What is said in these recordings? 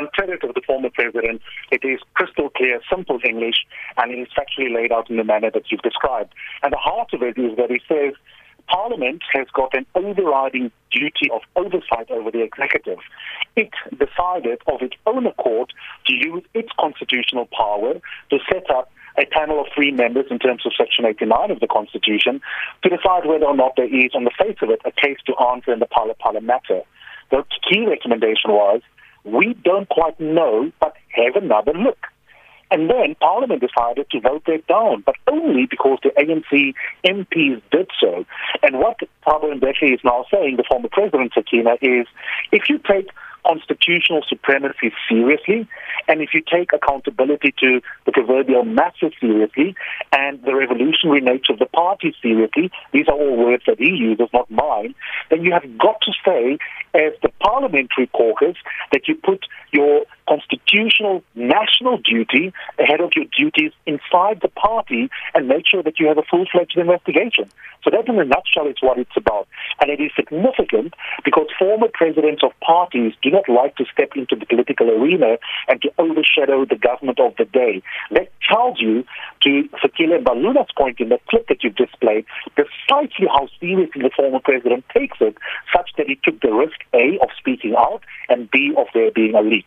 um, credit of the former president, it is crystal clear, simple English, and it is factually laid out in the manner that you've described. And the heart of it is that he says Parliament has got an overriding duty of oversight over the executive. It decided of its own accord to use its constitutional power to set up a panel of three members in terms of Section 89 of the Constitution to decide whether or not there is, on the face of it, a case to answer in the Phala Phala matter. The key recommendation was we don't quite know, but have another look. And then Parliament decided to vote that down, but only because the ANC MPs did so. And what Thabo Mbeki is now saying, the former president, Sakina, is if you take constitutional supremacy seriously, and if you take accountability to the proverbial masses seriously, and the revolutionary nature of the party seriously, these are all words that he uses, not mine, then you have got to say, as the parliamentary caucus, that you put your constitutional national duty ahead of your duties inside the party and make sure that you have a full-fledged investigation. So that in a nutshell is what it's about. And it is significant because former presidents of parties do not like to step into the political arena and to overshadow the government of the day. That tells you, to Fikile Mbaluna's point in the clip that you've displayed, precisely how seriously the former president takes it, such that he took the risk, A, of speaking out, and B, of there being a leak.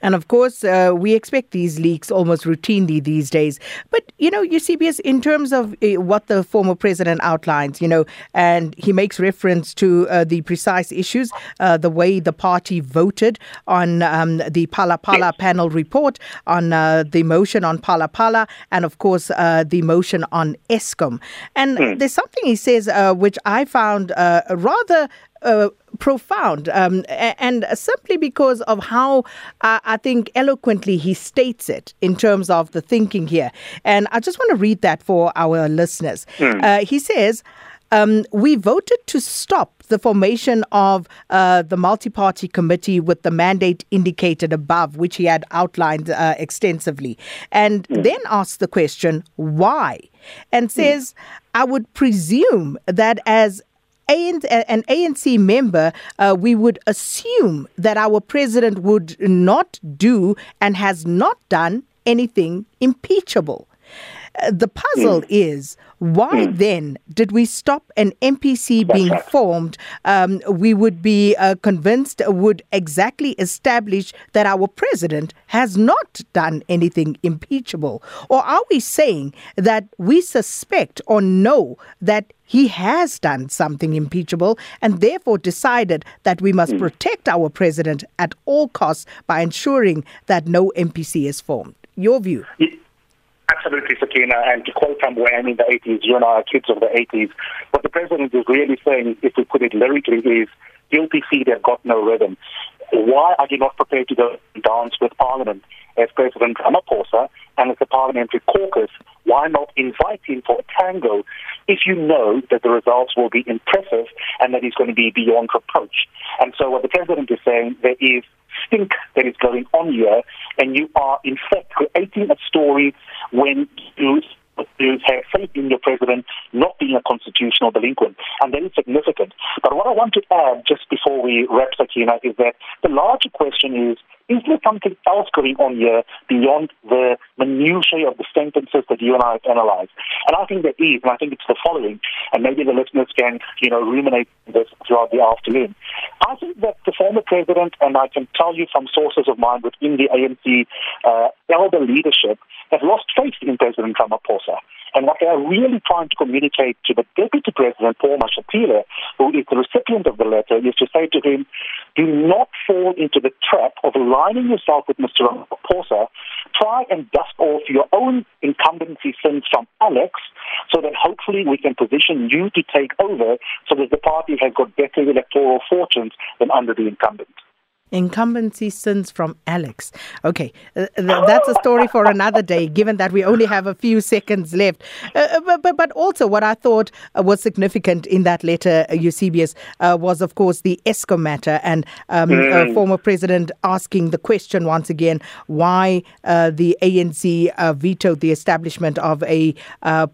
And of course, uh, we expect these leaks almost routinely these days. But, you know, Eusebius, in terms of uh, what the former president outlines, you know, and he makes reference to uh, the precise issues, uh, the way the party voted on um, the Phala yes. panel report, on uh, the motion on Phala Phala, and of course, uh, the motion on Eskom. And mm. there's something he says which I found rather uh, profound, um, and simply because of how uh, I think eloquently he states it in terms of the thinking here. And I just want to read that for our listeners. Mm. Uh, he says. Um, we voted to stop the formation of uh, the multi party committee with the mandate indicated above, which he had outlined uh, extensively, and mm. then asked the question, why? And hmm. says, mm. I would presume that as an ANC member, uh, we would assume that our president would not do and has not done anything impeachable. Uh, the puzzle mm. is why mm. then did we stop an MPC being formed? Um, we would be uh, convinced would exactly establish that our president has not done anything impeachable. Or are we saying that we suspect or know that he has done something impeachable and therefore decided that we must mm. protect our president at all costs by ensuring that no MPC is formed? Your view? Absolutely, Sakina. And to quote from when in the 80s, you and I are kids of the 80s, what the president is really saying, if we put it lyrically, is guilty feet have got no rhythm. Why are you not prepared to go dance with Parliament? As President Ramaphosa and as the parliamentary caucus, why not invite him for a tango if you know that the results will be impressive and that he's going to be beyond reproach? And so what the president is saying, there is stink that is going on here, and you are in fact creating a story when you you have faith in your president not being a constitutional delinquent, and that is significant. But what I want to add just before we wrap, Sakina, is that the larger question is is there something else going on here beyond the minutiae of the sentences that you and I have analyzed? And I think there is, and I think it's the following, and maybe the listeners can, you know, ruminate this throughout the afternoon. I think that the former president, and I can tell you from sources of mine within the ANC uh, elder leadership, have lost faith in President Ramaphosa. And what they are really trying to communicate to the Deputy President, Paul Mashatile, who is the recipient of the letter, is to say to him, do not fall into the trap of aligning yourself with Mr. Ramaphosa. Try and dust off your own incumbency sins from Alex so that hopefully we can position you to take over so that the party has got better electoral fortunes than under the incumbent. Incumbency sins from Alex. Okay, uh, th- that's a story for another day, given that we only have a few seconds left. Uh, uh but, but, but also, what I thought uh, was significant in that letter, uh, Eusebius, uh, was, of course, the ESCOM matter and um, mm. former president asking the question once again why the ANC vetoed the establishment of a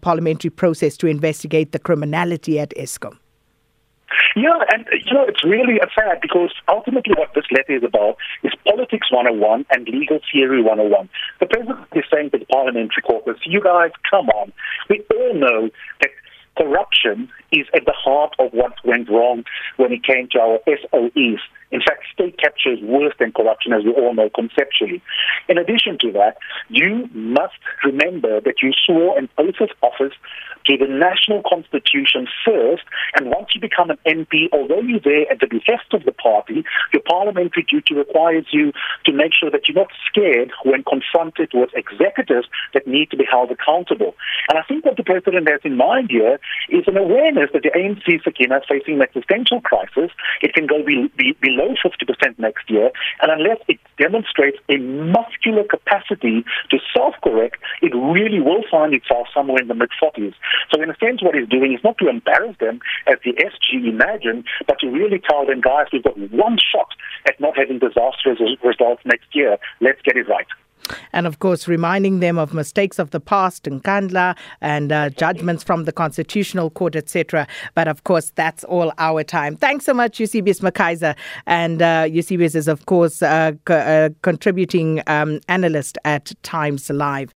parliamentary process to investigate the criminality at ESCOM. Yeah, and you know, it's really sad because ultimately what this letter is about is politics 101 and legal theory 101. The president is saying to the parliamentary caucus, you guys, come on. We all know that corruption is at the heart of what went wrong when it came to our SOEs. In fact, state capture is worse than corruption, as we all know conceptually. In addition to that, you must remember that you swore an oath of office to the national constitution first, and once you become an MP, although you're there at the behest of the party, your parliamentary duty requires you to make sure that you're not scared when confronted with executives that need to be held accountable. And I think what the president has in mind here is an awareness that the ANC Sakina is facing an existential crisis. It can go be, be, below 50% next year, and unless it demonstrates a muscular capacity to self-correct, it really will find itself somewhere in the mid-40s. So in a sense, what he's doing is not to embarrass them, as the SG imagined, but to really tell them, guys, we've got one shot at not having disastrous results next year. Let's get it right. And of course, reminding them of mistakes of the past in Kandla and uh, judgments from the Constitutional Court, etc. But of course, that's all our time. Thanks so much, Eusebius McKaiser. And uh, Eusebius is, of course, a uh, co- uh, contributing um, analyst at Times Live.